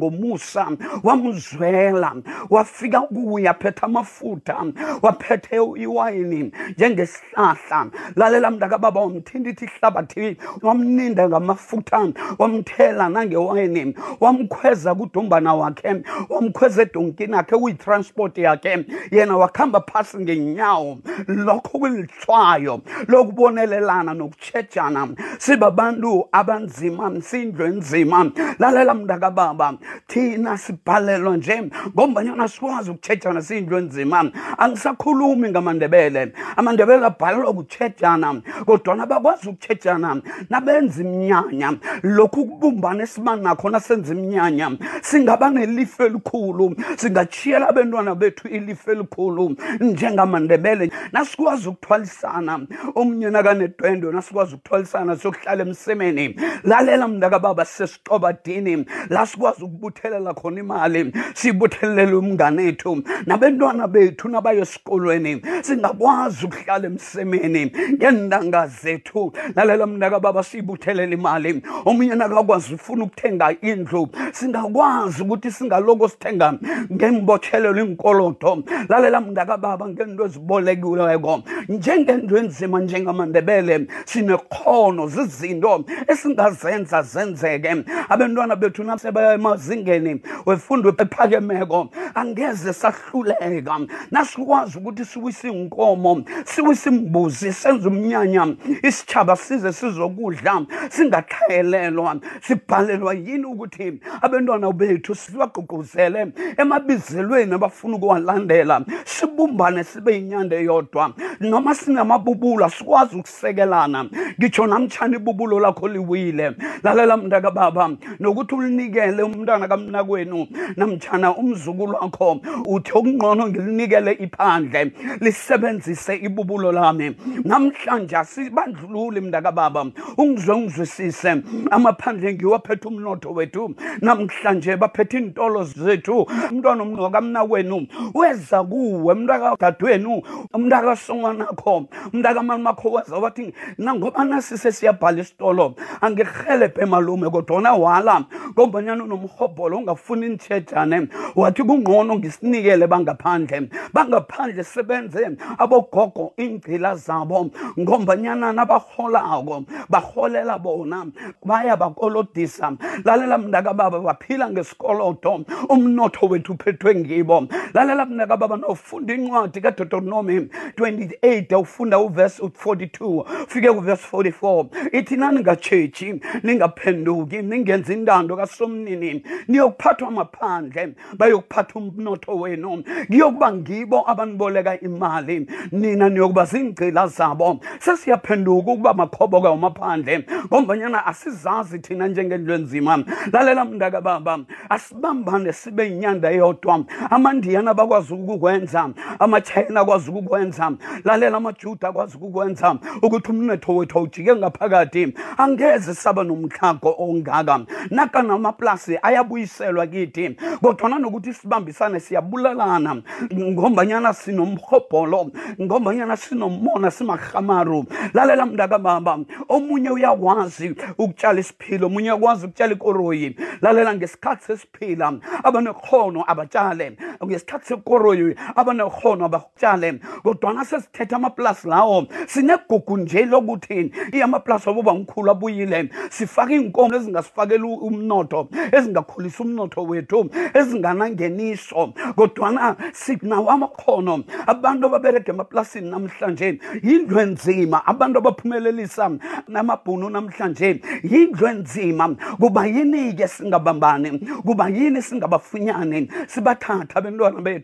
ngomusa wamzwela wafika kuye aphethe amafutha waphethe iwayini njengesihlahla lalela mntakababa wamthinta ithi ihlabathi wamninda ngamafutha wamthela nangewayini wamkhweza kudumbana wakhe wamkhweza edonkini akhe kuyitransport yakhe yena wakuhamba phasi ngenyawo lokho kulitshwayo lokubonelelana tshejana sibabantu abanzima sindlu enzima lalela mntakababa thina sibhalelwa nje ngombanyana sikwazi ukutshejana sindlu enzima angisakhulumi ngamandebele amandebele abhalelwa kutshejana kodwana bakwazi ukutshejana nabenza iminyanya lokhu kubumbana esiba nakho nasenza iminyanya singaba nelifu elikhulu singatshiyela abentwana bethu ilifu elikhulu njengamandebele nasikwazi ukuthwalisana omunye nakanedwendwe nasikwazi ukuthwalisana siyokuhlala emsemeni lalela mntakababa sesitobadini la sikwazi ukubuthelela khona imali siyibuthelele umngane ethu nabentwana bethu nabayo esikolweni singakwazi ukuhlala emsemeni ngeentanga zethu lalela mntakababa siyibuthelela imali omunye nakakwazi ufuna ukuthenga indlu singakwazi ukuthi singaloko sithenga ngembotshelelo iinkolodo lalela mntakababa ngento bolekiweko njengento enzima njengamandebele sinekhono zizinto esingazenza zenzeke abantwana bethu nasebaya emazingeni wefundo ephakemeko angeze sahluleka nasikwazi ukuthi siwise inkomo siwise imbuzi senze umnyanya isitshaba size sizokudla singatlhayelelwa sibhalelwa yini ukuthi abantwana bethu sibagqugquzele emabizelweni abafuna ukuwalandela sibumbane sibe yinyanda eyodwa noma sinamabubula sikwazi ukusekelana ngitsho namtshana ibubulo lakho liwile lalela mntaka baba nokuthi ulinikele umntana kamnakwenu namtshana umzukulu wakho uthi okungqono ngilinikele iphandle lisebenzise ibubulo lami namhlanje asibandlululi mntaka baba ungizwe ngizwisise amaphandle ngiwaphethe umnotho wethu namhlanje baphethe iintolo zethu umntwana omnwakamna wenu weza kuwe mntakadadwenu umntakasonganakho umntakamani makho weza wathi nangoba nasise siyabhala isitolo angirhelebhe malume kodwa na wala ngombanyana unomhobholo ungafuni iintshejane wathi kungcono ngisinikele bangaphandle bangaphandle sebenze abogogo iingcila zabo ngombanyana abarholako barholela bona baya bakolodisa lalela mntakababa baphila ngesikolodo umnotho wethu uphethwe ngibo lalela mntakababa nofunda incwadi kadotonomi 28 ufunda uvesi 42 fike kuvesi 44 ithi naningatshitshi ningaphenduki ningenzi intando kasomnini niyokuphathwa maphandle bayokuphatha umnotho wenu kuyokuba ngibo abaniboleka imali nina niyokuba ziingcila zabo sesiyaphenduka ukuba makhoboka wamaphandle ngombanyana asizazi thina njengendlu enzima lalela mntaka baba asibambane sibe yinyanda yodwa amandiyana abakwazi ukukwenza amachayina akwazi ukukwenza lalela amajuda akwazi ukukwenza ukuthi umnetho wethu awujike ngaphakathi angeze saba nomtlhago ongaka nakana amaplasi ayabuyiselwa kithi kodwana nokuthi sibambisane siyabulalana ngombanyana sinomhobholo ngombanyana sinomona simahamaru lalela mntaka baba omunye uyakwazi ukutshala isiphilo omunye uyakwazi ukutshala ikoroyi lalela ngesikhathi sesiphila abanekhono abatshale ngesikhathi sekoroyi abanekhono tshale kodwana sesithethe amaplasi lawo sinegugu nje lokuthini iyamaplasi waboba ngikhulu abuyile sifake iinkomo ezingasifakeli umnotho ezingakhulisa umnotho wethu ezinganangeniso kodwana sinawo amakhono abantu ababerega emaplasini namhlanje yindlu enzima abantu abaphumelelisa namabhunu namhlanje yindlu enzima kuba yini-ke singabambani kuba yini singabafunyani sibathatha abentwana bethu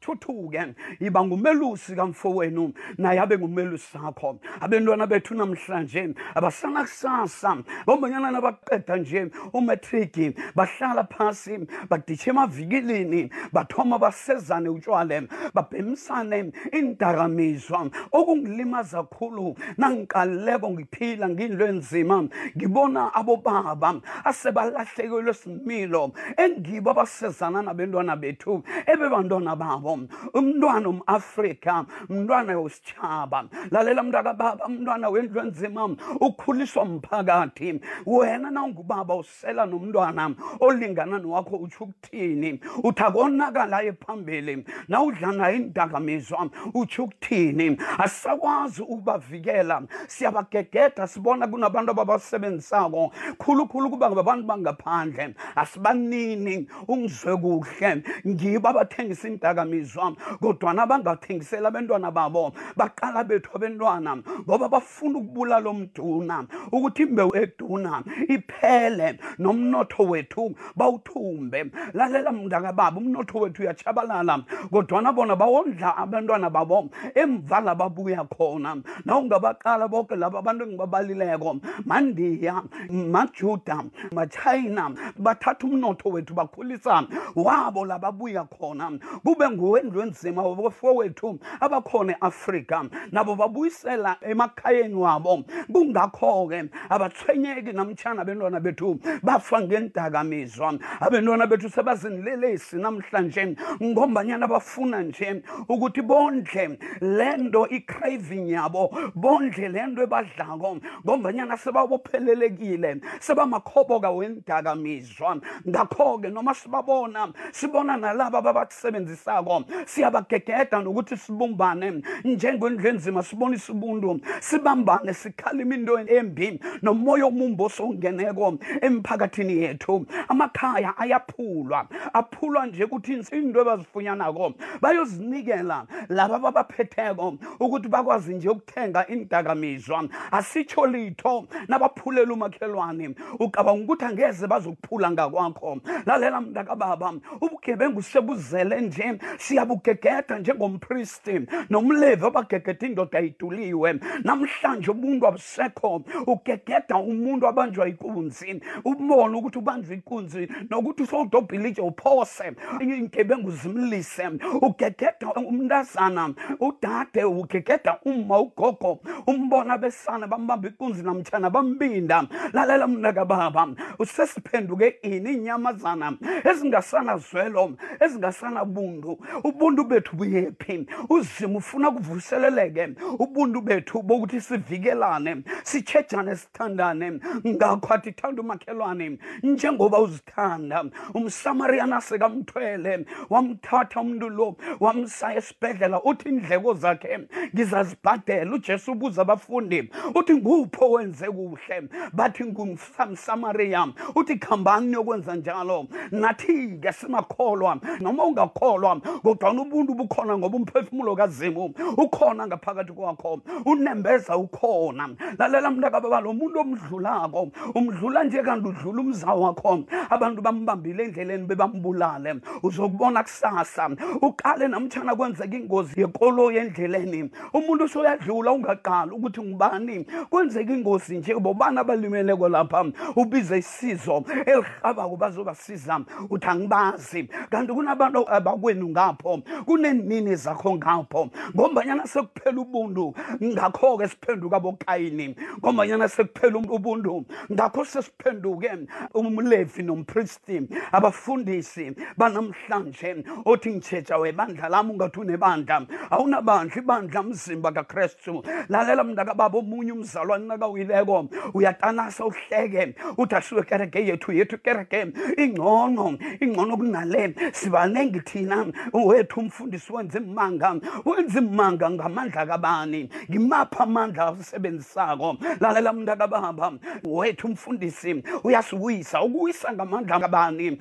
thuthuke yiba ngumelusi kamfowenu naye abe ngumelusi sakho abentwana bethu namhlanje abasana kusasa ngombanyana nabaqeda nje umatriki bahlala phasi baditshe emavikilini bathoma basezane utshwale babhemisane iindakamizwa okungilimaza khulu nangiqaleko ngiphila ngiyinto enzima ngibona abobaba asebalahlekelwe umilo engibo abasezana nabentwana bethu ebebantwana babo umntwana umafrika mntwana wesitshaba lalela mntakababa umntwana wendlu enzima ukhuliswa mphakathi wena nawungubaba usela nomntwana olingana nowakho utsho ukuthini uthi akonakala ephambili nawudlana indakamizwa utsho ukuthini asisakwazi ukubavikela siyabagegeda sibona kunabantu ababasebenzisako khulukhulu kuba ngabantu bangaphandle asibanini ungizwe kuhle ngibo abathengisa iindakamizwa kodwana bangathengiseli abentwana babo baqala bethu abentwana ngoba bafuna ukubulala umduna ukuthi imbewu eduna iphele nomnotho wethu bawuthumbe lalela mntaka babo umnotho wethu uyatshabalala kodwana bona bawondla abantwana babo emvala babuya khona nawungabaqala boke laba abantu engibabalileko mandiya majuda machina bathatha umnotho wethu bakhulisa wabo lababuya khona kube nguwendlu enzima wabofowethu abakhona eafrika nabo babuyisela emakhayeni wabo kungakho-ke abatshwenyeki namtshana abentwana bethu bafa ngendakamizwa abentwana bethu sebazinilelesi namhlanje ngombanyana bafuna nje ukuthi bondle le nto icraving yabo bondle le nto ebadlako ngombanyana sebabophelelekile sebamakhoboka wendakamizwa sibazwa ngakho-ke noma sibabona sibona nalaba ababakusebenzisako siyabagegeda nokuthi sibumbane njengendlu enzima sibona isibundu sibambane sikhalima into embi nomoya omumbo songeneko emphakathini yethu amakhaya ayaphulwa aphulwa nje ukuthi into ebazifunyanako bayozinikela laba babaphetheko ukuthi bakwazi nje ukuthenga iindakamizwa asitsho litho nabaphulela umakhelwane ucabanga ukuthi angeze bazokuphula ngakwakho lalela mntakababa ubugebengu sebuzele nje siyabugegeda njengompristi nomlevi obagegeda indoda iduliwe namhlanje umuntu abusekho ugegeda umuntu abanjwa ikunzi ubone ukuthi ubanjwa ikunzi nokuthi usowudobhilitshe uphose ingebengu uzimlise ugegeda umntazana udade ugegeda umma ugogo umbona besana bambamba ikunzi namtshana bambinda lalela mnaka baba usesiphenduke ini inyamazana ezingasana zwelo ezingasana buntu ubuntu bethu buyephi uzima ufuna kuvuseleleke ubuntu bethu bokuthi sivikelane sitshejane sithandane ngakho athithanda umakhelwane njengoba uzi wamthanda umsamariyana sekamthwele wamthatha umuntu lo wamsa esibhedlela uthi iindleko zakhe ngizazibhadela ujesu ubuza abafundi uthi nguphi owenze kuhle bathi ngumsamariya uthi khambani niyokwenza njalo nathi-ke simakholwa noma ungakholwa kodwana ubuntu bukhona ngoba umphefumulo kazimu ukhona ngaphakathi kwakho unembeza ukhona lalela mntakababa lo muntu omdlulako umdlula nje kanti udlula umza wakho abantu bambambile endleleni bebambulale uzokubona kusasa uqale namtshana kwenzeka ingozi yekoloyi endleleni umuntu usoyadlula ungaqali ukuthi ngubani kwenzeka ingozi nje bobani abalimeleko lapha ubize isizo elirhabako bazobasiza uthi angibazi kanti kunabantu abakwenu ngapho kuneenini zakho ngapho ngombanyana sekuphela ubuntu ngakho-ke siphenduka bokayini ngombanyana sekuphela ubuntu ngakho sesiphenduke umlevi nompristi abafundisi banamhlanje othi ngitshetja webandla lami ungathi unebandla awunabandla ibandla mzimba kakristu lalela mntakababa omunye umzalwane nakawileko uyatanasa uhleke uthi asuke kereke yethu yethu kereke ingcono ingcono kunale sibaningi thina wethu umfundisi wenza imanga wenza imanga ngamandla kabani ngimaphi amandla asisebenzisako lalela mntakababa wethu umfundisi uyasiwisa ukuwisa ngamandla kabani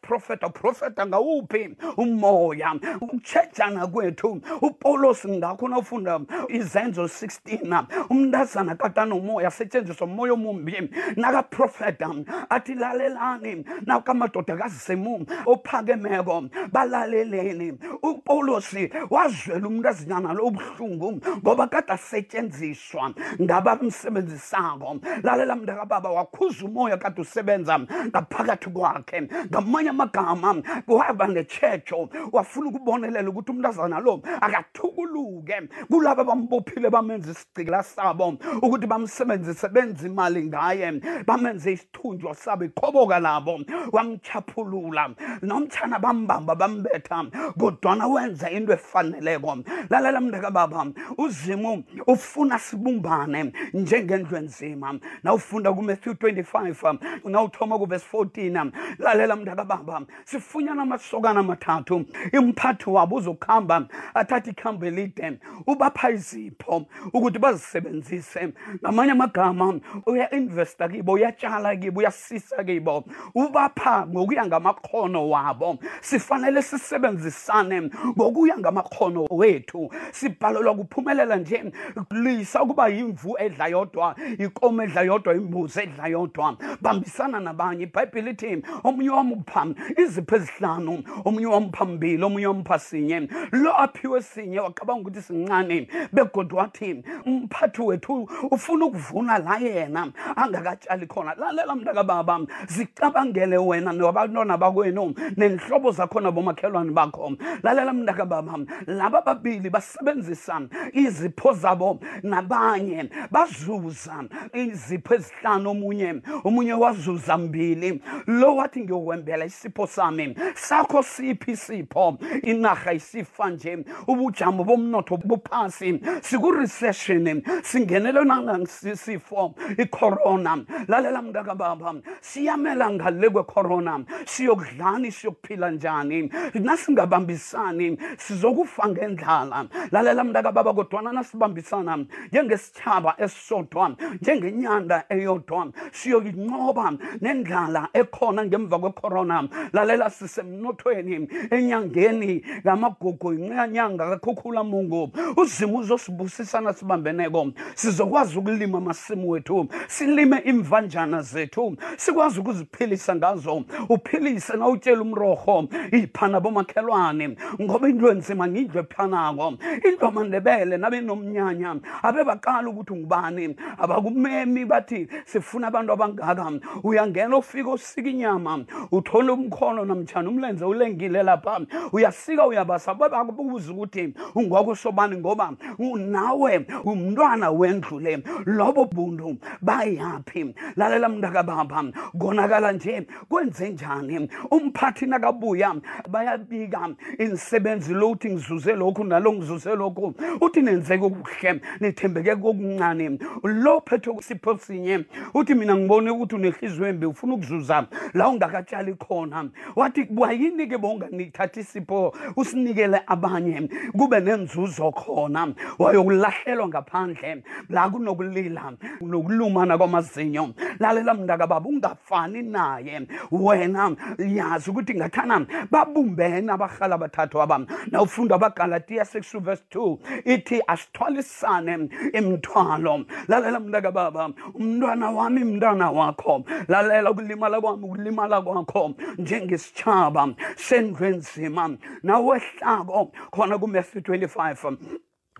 profeta uprofeta ngawuphi umoya umtshejana kwethu upawulos ngakho nawufunda izenzo 16 umntazana katanomoya asetshenziswa umoya omumbi nakaprofeta athi lalelani nakamadoda kazimu ophakemeko balaleleni upawulosi wazwela umntazinyana lo ubuhlungu ngoba kade asetshenziswa bayakhuziswa ngabamsebenzisako lalela mntakababa wakhuza umoya kade usebenza ngaphakathi kwakhe ngamanye amagama waba netshejo wafuna ukubonelela ukuthi umntazana lo akathukuluke kulaba bambophile bamenza isigcikila sabo ukuthi bamsebenzise benze imali ngaye bamenze isithunjwa sabo iqhoboka labo wamchaphulula nomtshana bambamba bambetha kodwana wenza into efaneleko lalela mndaka baba uzimu ufuna sibumbane njengendlu enzima nawufunda kumatthew 25 nawuthoma kuvesi 14 lalela mndaka baba sifunyana amasokana amathathu imphathi wabo uzokuhamba athathe ikhambo elide ubapha izipho ukuthi bazisebenzise ngamanye amagama uya-investa kibo uyatshala kibo uyasisa kibo ubapha ngokuya ngamakhono wabo sifanele sisebenzisane ngokuya ngamakhono wethu sibhalelwa kuphumelela nje lisa ukuba yimvu edla yodwa ikomo edla yodwa imbuzi edla yodwa bambisana nabanye ibhayibhile ithi omunye wamupha izipho ezihlanu omunye wamupha mbili omunye wamupha sinye lo aphiwe sinye wacabanga ukuthi sincane begodu wathi umphathi wethu ufuna ukuvuna la yena angakatshali khona lalela mntakababa zicabangele wena nabantwana bakwenu nenhlobo zakhona bomakhelwane bakho lalela mntakababa laba babili sebenzisa izipho zabo nabanye bazuza izipho ezihlanu omunye omunye wazuza mbili lo wathi ngiyokwembela isipho sami sakho siphi isipho inarha isifa nje ubujamo bomnotho buphasi sikurecession singenelwe nangasisifo icorona lalela mntakababa siyamela ngale kwekhorona siyokudlani siyokuphila njani nasingabambisani sizokufa ngendlala lalela mntakababa kodwana nasibambisana njengesitshaba esisodwa njengenyanda eyodwa siyoyincoba nendlala ekhona ngemva kwekhorona lalela sisemnothweni enyangeni ngamagugu yincanyanga kakhukhula mungu uzimu uzosibusisana sibambeneko sizokwazi ukulima amasimu wethu silime imvanjana zethu sikwazi ukuziphilisa ngazo uphilise na utyela umrorho iphana bomakhelwane ngoba into enzima ngindlu ephanako into amandebele nabenomnyanya abebaqala ukuthi ngubani abakumemi bathi sifuna abantu abangaka uyangena ufika sika inyama uthola umkhono namtshana umlenze ulengile lapha uyasika uyabasa bakubuza ukuthi ungwakho sobani ngoba nawe umntwana wendlu le lobo buntu bayaphi lalela mntakababa konakala nje kwenze njani umphathi nakabuya bayabika insebenzi lo uthi ngizuze lokhu nalo ngizuze lokhu uthi nenzeke okuhle nithembeke kokuncane lo phethwe kusipho sinye uthi mina ngibone ukuthi unehliziyo embi ufuna ukuzuza la ungakatshali khona wathi kwayini ke bowunganithathi isipho usinikele abanye kube nenzuzo khona wayokulahlelwa ngaphandle la kunokulila nokulumana kwamazinyo lalela mntaka baba ungafani naye wena yazi ukuthi ngathana babumbene abahala bathathu aba nawufunda abagalatiya 6 verse 2 ithi asithwalisane imthwalo lalela mntaka baba umntwana wami mntwana wakho lalela ukulimala kwami ukulimala kwakho njengesitshaba sendlwenzima nawehlako khona kumatthew 25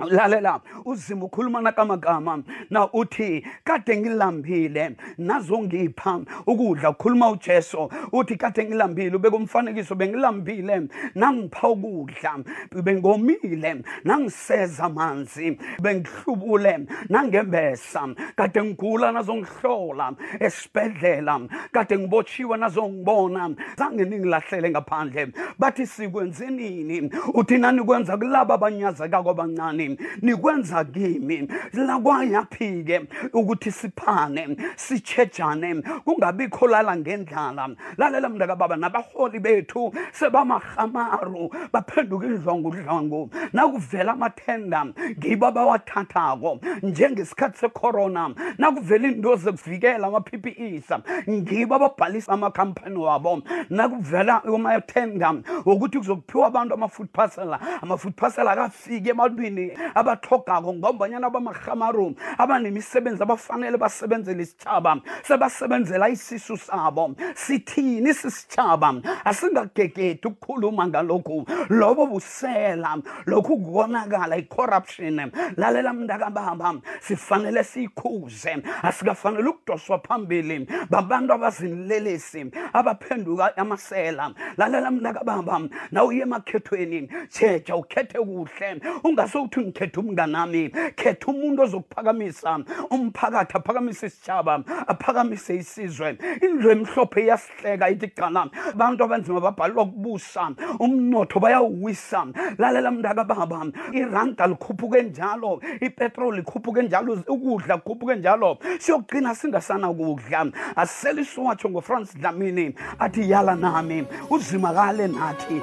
lalela uzima ukhuluma nakamagama na uthi kade ngilambile nazongipha ukudla ukhuluma ujesu uthi kade ngilambile ubeka umfanekiso bengilambile nangipha ukudla bengomile nangiseza amanzi bengihlubule nangembesa kade ngigula nazongihlola esibhedlela kade ngibotshiwe nazongibona zange ningilahlele ngaphandle bathi sikwenzenini uthi nanikwenza kulaba abanyazekako abancane nikwenza kimi lakwayaphi-ke ukuthi siphane sitshejane kungabikho lala ngendlala lalela mntakababa nabaholi bethu sebamarhamaru baphenduka indlwangudlwangu nakuvela amathenda ngibo abawathathako njengesikhathi secorona nakuvela iinto zekuvikela ama-ppes ngibo ababhalisa amakhampani wabo nakuvela amathenda wokuthi kuzokuphiwa abantu ama-food parcela ama-food parcela bafike ebantwini abatlhogako ngombanyana abamahamaru abanemisebenzi abafanele basebenzele isitshaba sebasebenzela isisu sabo sithini sisitshaba asingagegedi ukukhuluma ngalokhu lobo busela lokhu kukonakala i-corruption lalela mntakababa sifanele siyikhuze sithandaze asikafanele ukudoswa phambili babantu abazinilelisi abaphenduka amasela lalela mntaka baba nawuye emakhethweni tsheja ukhethe kuhle ungase uthi ngikhetha umnganami khetha umuntu ozokuphakamisa umphakathi aphakamisa isitshaba aphakamise isizwe indlu emhlophe iyahleka ithi qala abantu abanzima babhalelwa kubusa umnotho bayawuwisa lalela mntaka baba iranda likhuphuke njalo ipetroli likhuphuke njalo ukudla kukhuphuke njalo siyogcina singasana kudla asele isiwatsho ngofrance dlamini athi yala nami uzimaka ale nathi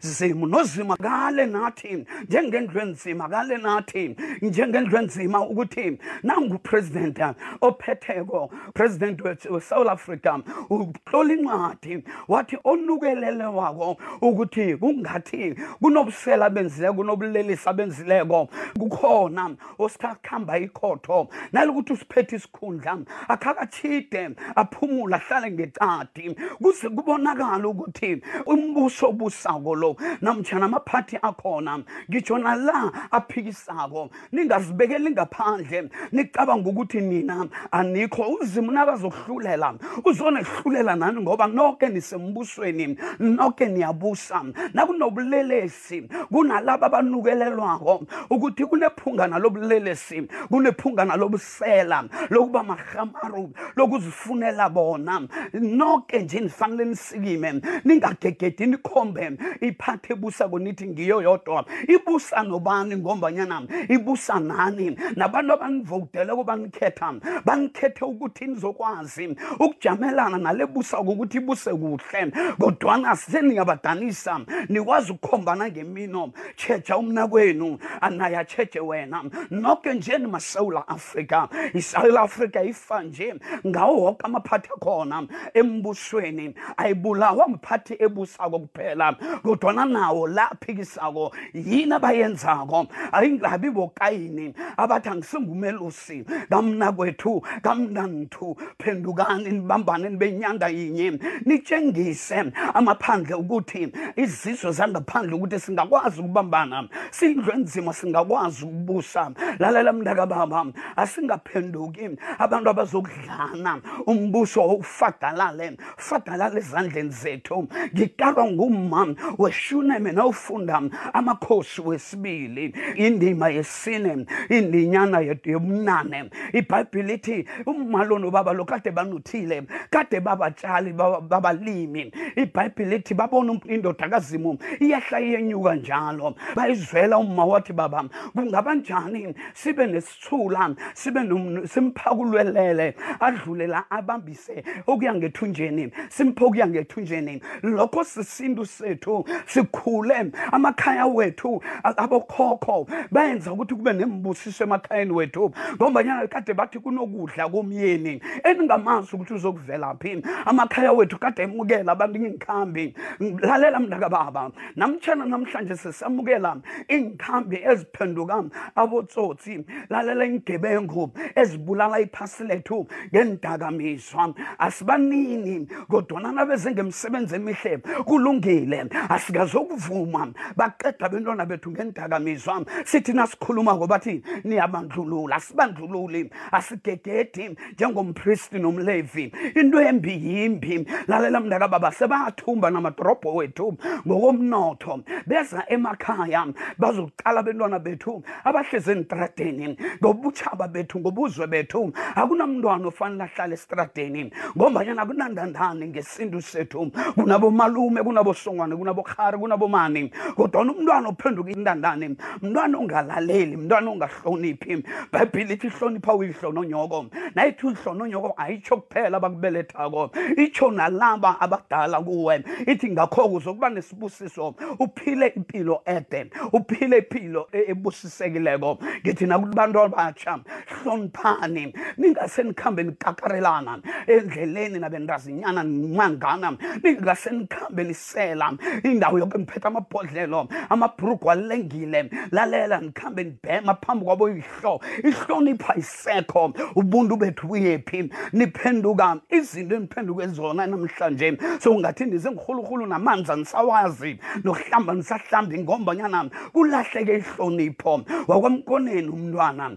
zimo nozima kale nathi njengendlu enzima kale nathi njengendlu enzima ukuthi nangupresident ophetheko president wesouth africa utlola incwadi wathi onukelele wako ukuthi kungathi kunobusela benzileko kunobulelisa benzileko kukhona osithakuhamba ikhotho nalikuthi usiphethe khundla akhakatshide aphumule ahlale ngecadi kuze kubonakala ukuthi umbuso obusako lo namtshana amaphathi akhona ngitsho nala aphikisako ningazibekeli ngaphandle nicabanga ukuthi nina anikho uzimu nakazohlulela uzonehlulela nani ngoba noke nisembusweni noke niyabusa nakunobulelesi lobulelesi kunalaba abanukelelwako ukuthi kunephungana lobulelesi kunephungana lobusela lokuba mahamaru lokuzifunela bona noke nje nifanele nisikime ningagegedi nikhombe iphathe ibusa konithi ngiyo yodwa ibusa nobani ngombanyana ibusa nani nabantu abanivowudeleko banikhetha banikhethe ukuthi nizokwazi iphasi ukujamelana nale busa kokuthi ibuse kuhle kodwana seningabadanisa nikwazi ukukhombana ngemino tsheja umnakwenu anaye atsheje wena noke nje nimasewula afrika isewula afrika ifa nje ngawo woke amaphathi akhona embusweni ayibulawa mphathi ebusako kuphela kodwana nawo la aphikisako yini abayenzako ayingabi bokayini abathi angisingumelusi mfazi kamnakwethu kamntanthu phendukani nibambane nibe inyanga yinye nitshengise amaphandle ukuthi izizwe zangaphandle ukuthi singakwazi ukubambana siyindlu enzima singakwazi ukubusa lalela mntakababa asingaphenduki abantu abazokudlana umbuso ufadalale fadalale ezandleni zethu ngikalwa ngumma weshuneme nawufunda amakhosi wesibili indima sine indinyana yethu yobunane ibhayibhile ithi umalo nobaba lo kade banothile kade babatshali babalimi ibhayibhile ithi babona indoda kazimu iyehla iyenyuka njalo bayizwela umma wathi baba kungaba njani sibe nesithula sibe simphakulwelele adlulela abambise simpholise okuya ngethunjeni simphe okuya ngethunjeni lokho sisintu sethu sikhule amakhaya wethu abokhokho benza ukuthi kube nembusiso emakhayeni wethu ngombanyana kade bathi kunokudla komyeni eningamazi ukuthi uzokuvelaphi amakhaya wethu kade emukela abantu ngingikhambi lalela mntakababa namtshana namhlanje sisamukela iinkhambi eziphenduka abotsotsi lalela iingebengu ezibulala iphasi lethu ngeendakamiswa asibanini kodwana nabeze ngemisebenzi emihle kulungile asikazokuvuma baqeda abentwana bethu ngeendakamiswa sithi nasikhulumako bathi niyabandlulula asibandlululi asigegedi njengompristi nomlevi into embi yimbi lalela mntaka baba sebathumba namadorobho wethu ngokomnotho beza emakhaya bazokuqala abentwana bethu abahlezi entradeni ngobutshaba bethu ngobuzwe bethu akunamntwana ofanele ahlale estradeni ngombanyana kunandandani ngesintu sethu kunabomalume kunabosongwane kunabokhari kunabomani kodwana umntwana ophenduka intandani mntwana ongalaleli mntwana ongahloniphi bhayibhile ithi ihlonipha uyihlononyoko nayithi uyihlononyoko ayitsho kuphela abakubelethako itsho nalaba abadala kuwe ithi ngakho-ke uzokuba nesibusiso uphile impilo ede uphile impilo e-, ebusisekileko ngithi nakubantu abatsha hloniphani ningase nikhambe nikakarelana endleleni nabendazinyana nimangana ningase nikhambe yokutsela indawo yoke ngiphethe amabhodlelo amabhrugu alengile lalela ngikhambe ngibhema phambi kwabo ihlo ihlonipha isekho ubuntu bethu buyephi niphenduka izinto eniphenduka ezona namhlanje so ungathi ndize ngirhulukhulu namanzi andisawazi nokuhlamba ndisahlambi ngombanyana kulahleke ihlonipho wakwamkoneni umntwana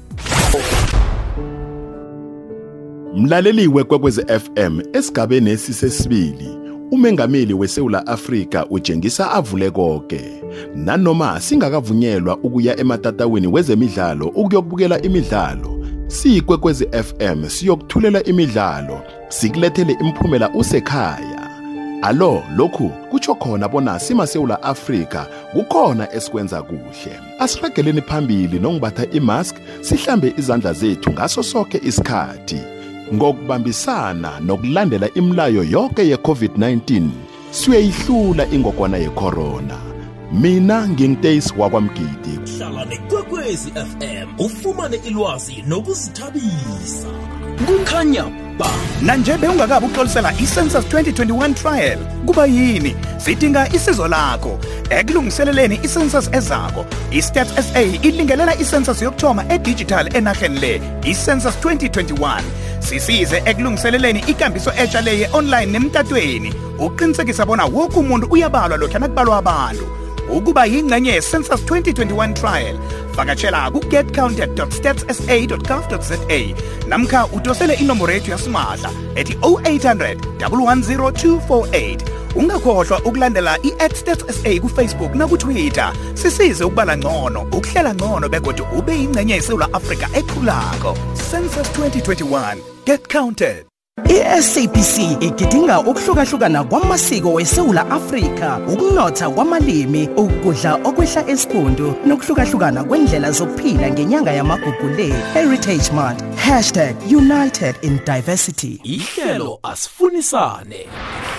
Mlaleli wekwekwezi FM esigabeni esisesibili umengameli weSewula Afrika utshengisa avule konke nanoma singakavunyelwa ukuya ematatawini wezemidlalo ukuyokubukela imidlalo siyikwekwezi FM siyokuthulela imidlalo sikulethele imphumela usekhaya alo lokhu kutsho khona bona simasewula Afrika kukhona esikwenza kuhle asirageleni phambili nokumbatha imask sihlambe izandla zethu ngaso soke isikhathi ngokubambisana nokulandela imilayo yonke ye-covid-19 siyoyihlula ingogwana yekhorona mina ngingiteyisi wakwamgidi hlala nekwekwezi fm ufumane ilwazi nokuzithabisa kukhanya nanje bewungakabi ukuhlolisela i-census 2021 trial kuba yini sidinga isizo lakho ekulungiseleleni i-census ezako i-stats sa ilingelela i-census yokuthoma edigital enarheni le i-census 2021 sisize ekulungiseleleni ikambiso etsha le ye-online nemtatweni ukuqinisekisa bona woke umuntu uyabalwa lokhu nakubalwa abantu ukuba yingxenye ye-census 2021 trial vakatshela ku-getcounted stats sa gov za namkha udosele inomboro yethu yasimahla ethi 0800 110248 ungakhohlwa ukulandela i-at stats sa kufacebook nakutwitter sisize ukubala ngcono ukuhlela ngcono begodwa ube yingcenye yesewula afrika ekhulako census 2021 get counted i-sabc igidinga ukuhlukahlukana kwamasiko wesewula afrika ukunotha kwamalimi ukudla okwehla esigundu nokuhlukahlukana kwendlela zokuphila ngenyanga yamagugu le heritage month hashtag united in diversity ihlelo asifunisane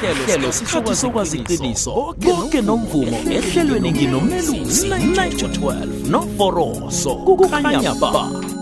ihlelo sikhathi sokwazi iqiniso konke nomvumo ehlelweni nginomelusi 912 noforoso kukhanya ba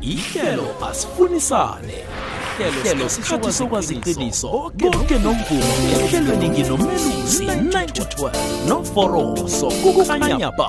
ihlelo asifunisane ihlelo sikhathi sokwazi iqiniso konke nomvumo ehlelweni nginomelusi 9 to 12 noforoso kukukhanya ba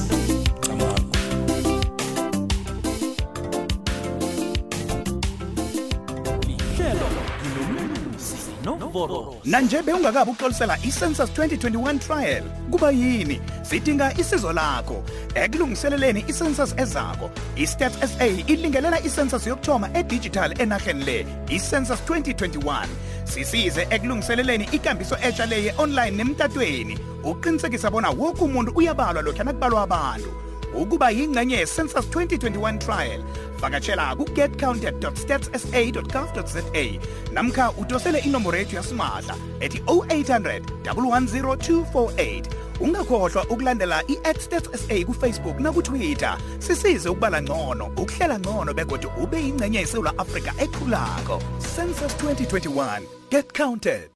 nanje bewungakabi uxolisela i-census 2021 trial kuba yini sidinga isizo lakho ekulungiseleleni i-census ezako i-stats sa ilingelela i-census yokuthoma edigital enarheni le i-census 2021 sisize ekulungiseleleni ikambiso etsha le ye-online nemtatweni ukuqinisekisa bona woke umuntu uyabalwa lokhu anakubalwa abantu ukuba yingxenye ye-census 2021 trial vakatshela ku-getcounted.statsasa.gov.za namkha udosele inomboro yethu yasimahla ethi 0800 110248 ungakhohlwa ukulandela i-at statsasa kufacebook nakutwitter sisize ukubala ngcono ukuhlela ngcono begodwa ube yingxenye yesewula afrika ekhulako census 2021 get counted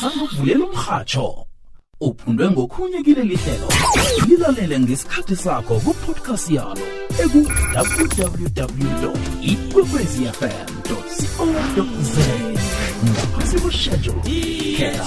sanukuvulela umrhatsho uphundwe ngokhunye kileli hlelo lilalele ngesikhathi sakho kupodcast yalo eku-www ikwekwezfm co za ngaphasi kweshejo khetha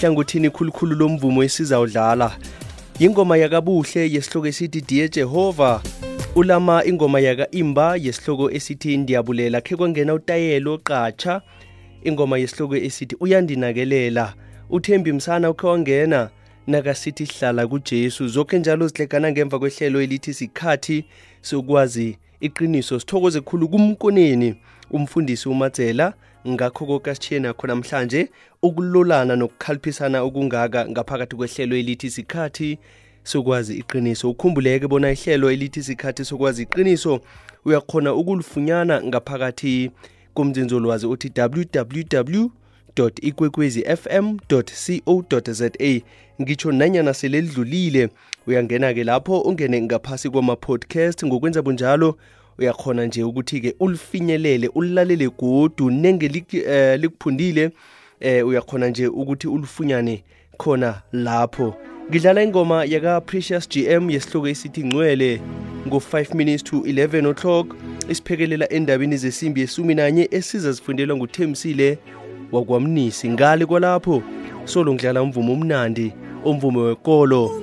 hlangothini khulukhulu lomvumo esizawudlala yingoma yakabuhle yesihloko esithi diye jehova ulama ingoma yaka-imba yesihloko esithi ndiyabulela khe kwangena utayelo qatsha ingoma yesihloko esithi uyandinakelela uthembi msana ukhe wangena nakasithi hlala kujesu zonke njalo zihlekana ngemva kwehlelo elithi sikhathi sokwazi iqiniso sithokoze khulu kumkoneni umfundisi umadzela ngakho kokasitshiye nakho namhlanje ukulolana nokukhaliphisana okungaka ngaphakathi kwehlelo elithi sikhathi sokwazi iqiniso ukhumbuleke bona ihlelo elithi sikhathi sokwazi iqiniso uyakhona ukulifunyana ngaphakathi komzinzolwazi othi www ikwekwezi fm co za ngitsho nanyana selelidlulile uyangena-ke lapho ungene ngaphasi kwama-podcast ngokwenza bunjalo uyakhona nje ukuthi-ke ulifinyelele ulilalele godu nenge eh, likuphundile eh uyakhona nje ukuthi ulifunyane khona lapho ngidlala ingoma yaka-precious gm yesihloko esithi ngcwele ngo-5 minutes to 11 o'clock isiphekelela endabeni zesimbi yesumi nanye esiza zifundelwa nguthembisile wakwamnisi ngale kwalapho solo ngidlala umvumo omnandi umvumo wekolo